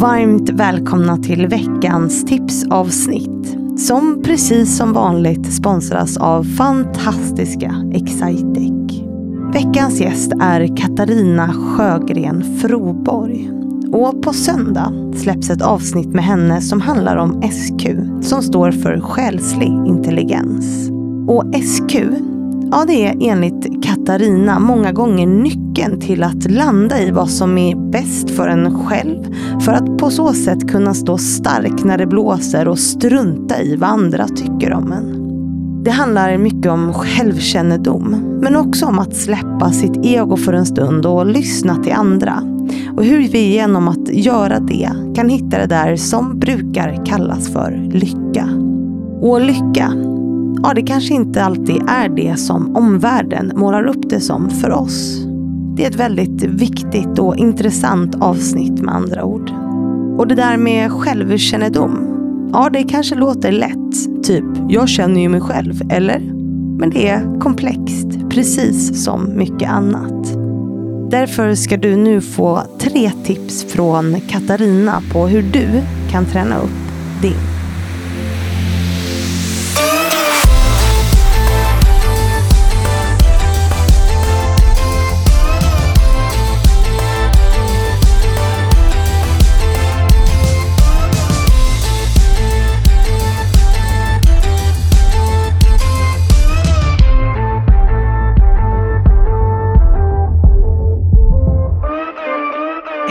Varmt välkomna till veckans tipsavsnitt som precis som vanligt sponsras av fantastiska Excitec. Veckans gäst är Katarina Sjögren Froborg. Och på söndag släpps ett avsnitt med henne som handlar om SQ, som står för själslig intelligens. Och SQ, ja det är enligt Katarina många gånger nyckeln till att landa i vad som är bäst för en själv. För att på så sätt kunna stå stark när det blåser och strunta i vad andra tycker om en. Det handlar mycket om självkännedom, men också om att släppa sitt ego för en stund och lyssna till andra. Och hur vi genom att göra det kan hitta det där som brukar kallas för lycka. Och lycka, ja det kanske inte alltid är det som omvärlden målar upp det som för oss. Det är ett väldigt viktigt och intressant avsnitt med andra ord. Och det där med självkännedom, ja det kanske låter lätt. Typ, jag känner ju mig själv, eller? Men det är komplext, precis som mycket annat. Därför ska du nu få tre tips från Katarina på hur du kan träna upp din.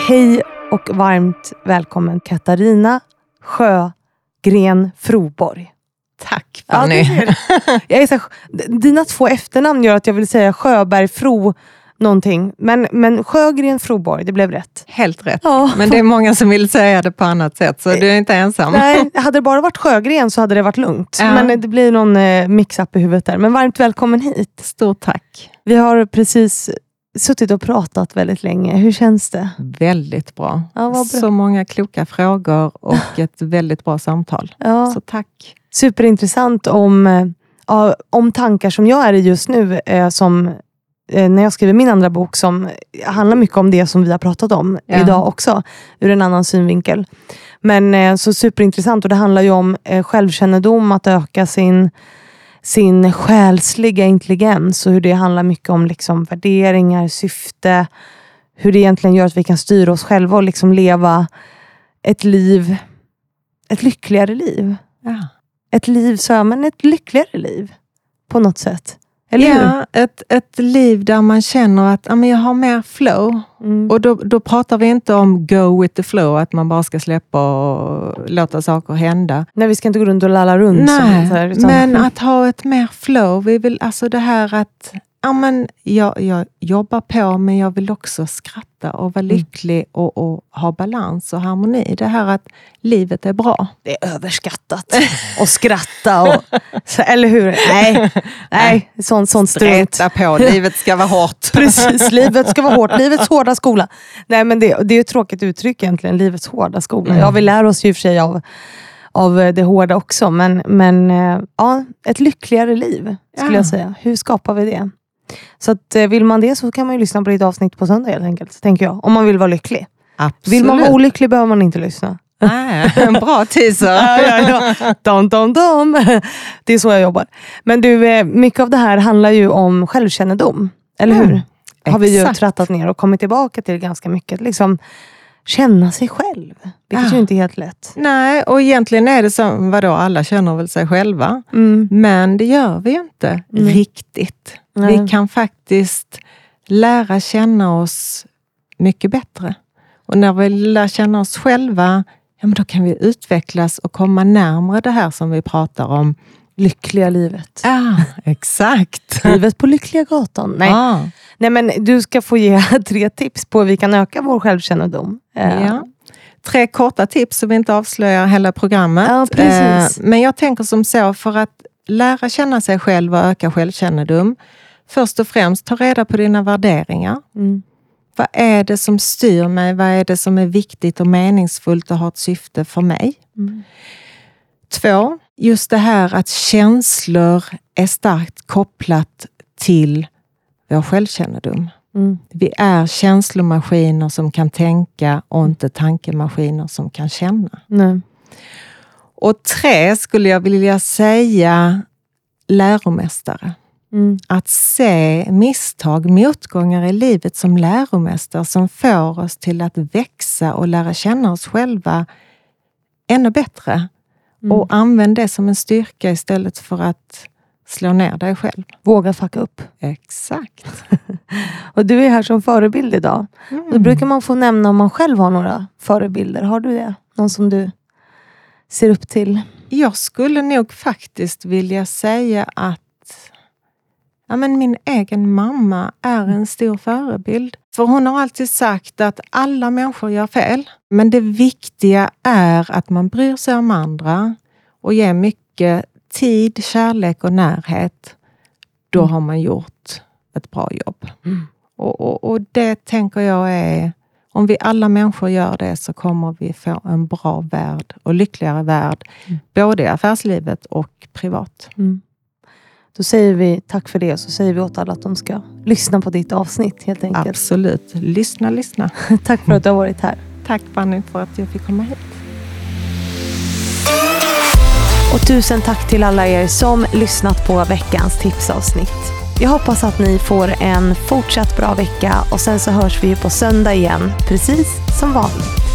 Hej och varmt välkommen Katarina Sjögren Froborg. Tack Ja, Fanny. du. jag är så, här- dina två efternamn gör att jag vill säga Sjöberg Fro någonting. Men, men Sjögren Froborg, det blev rätt. Helt rätt. Ja. Men det är många som vill säga det på annat sätt, så du är inte ensam. Nej, hade det bara varit Sjögren så hade det varit lugnt. Ja. Men det blir någon eh, mix-up i huvudet där. Men varmt välkommen hit. Stort tack. Vi har precis suttit och pratat väldigt länge. Hur känns det? Väldigt bra. Ja, bra. Så många kloka frågor och ett väldigt bra samtal. Ja. Så tack. superintressant om, eh, om tankar som jag är i just nu. Eh, som eh, när jag skriver min andra bok som handlar mycket om det som vi har pratat om Ja. idag också. Ur en annan synvinkel. Men så superintressant och det handlar ju om självkännedom, att öka sin sin själsliga intelligens och hur det handlar mycket om liksom värderingar, syfte, hur det egentligen gör att vi kan styra oss själva och liksom leva ett liv, ett lyckligare liv Ja. ett liv så, men ett lyckligare liv. På något sätt. Eller hur? Ja, ett, ett liv där man känner att ja, men jag har mer flow. Mm. Och då, då pratar vi inte om go with the flow, att man bara ska släppa och låta saker hända. Nej, vi ska inte gå runt och lalla runt. Nej, här, utan- men att ha ett mer flow. Vi vill, alltså det här att ja, men jag, jag jobbar på, men jag vill också skratta och vara Mm. lycklig och, och ha balans och harmoni. Det här att livet är bra. Det är överskattat. och skratta och... Så, eller hur? Nej, nej sånt, sånt strunt. Streta på, livet ska vara hårt. Precis, livet ska vara hårt. Livets hårda skola. Nej, men det, det är ett tråkigt uttryck egentligen, livets hårda skola. Mm. Ja, vi lär oss ju i och för sig av, av det hårda också, men, men eh, ja, ett lyckligare liv skulle Ja. jag säga. Hur skapar vi det? Så att, eh, vill man det så kan man ju lyssna på ditt avsnitt på söndag helt enkelt, tänker jag. Om man vill vara lycklig. Absolut. Vill man vara olycklig behöver man inte lyssna. Nej, en bra teaser. Ja, ja, ja. Dom, dom, dom. Det är så jag jobbar. Men du, eh, mycket av det här handlar ju om självkännedom. Eller hur? Mm, Har vi ju trattat ner och kommit tillbaka till ganska mycket. Liksom, känna sig själv. Vilket Ja. ju inte är helt lätt. Nej, och egentligen är det så, vadå, alla känner väl sig själva. Mm. Men det gör vi ju inte Mm. riktigt. Nej. Vi kan faktiskt lära känna oss mycket bättre. Och när vi lär känna oss själva, ja, men då kan vi utvecklas och komma närmare det här som vi pratar om. Lyckliga livet. Ja, exakt. Livet på lyckliga gatan. Nej. Ja. Nej, men du ska få ge tre tips på hur vi kan öka vår självkännedom. Eh, Ja. Tre korta tips så vi inte avslöjar hela programmet. Ja, precis. Eh, Men jag tänker som så, för att lära känna sig själv och öka självkännedom, först och främst ta reda på dina värderingar. Mm. Vad är det som styr mig? Vad är det som är viktigt och meningsfullt och har ett syfte för mig? Mm. Två, just det här att känslor är starkt kopplat till vår självkännedom. Mm. Vi är känslomaskiner som kan tänka och inte tankemaskiner som kan känna. Nej. Och tre skulle jag vilja säga läromästare. Mm. Att se misstag, motgångar i livet som läromästare som får oss till att växa och lära känna oss själva ännu bättre. Mm. Och använd det som en styrka istället för att slå ner dig själv. Våga fucka upp. Exakt. och du är här som förebild idag. Mm. Då brukar man få nämna om man själv har några förebilder. Har du det? Någon som du ser upp till? Jag skulle nog faktiskt vilja säga att ja, men min egen mamma är en stor förebild. För hon har alltid sagt att alla människor gör fel. Men det viktiga är att man bryr sig om andra och ger mycket tid, kärlek och närhet. Då har man gjort ett bra jobb. Mm. Och, och, och, det tänker jag är, om vi alla människor gör det så kommer vi få en bra värld och lyckligare värld. Mm. Både i affärslivet och privat. Mm. Då säger vi tack för det och så säger vi åt alla att de ska lyssna på ditt avsnitt helt enkelt. Absolut. Lyssna, lyssna. tack för att du har varit här. Tack Fanny för att jag fick komma hit. Och tusen tack till alla er som lyssnat på veckans tipsavsnitt. Jag hoppas att ni får en fortsatt bra vecka och sen så hörs vi på söndag igen, precis som vanligt.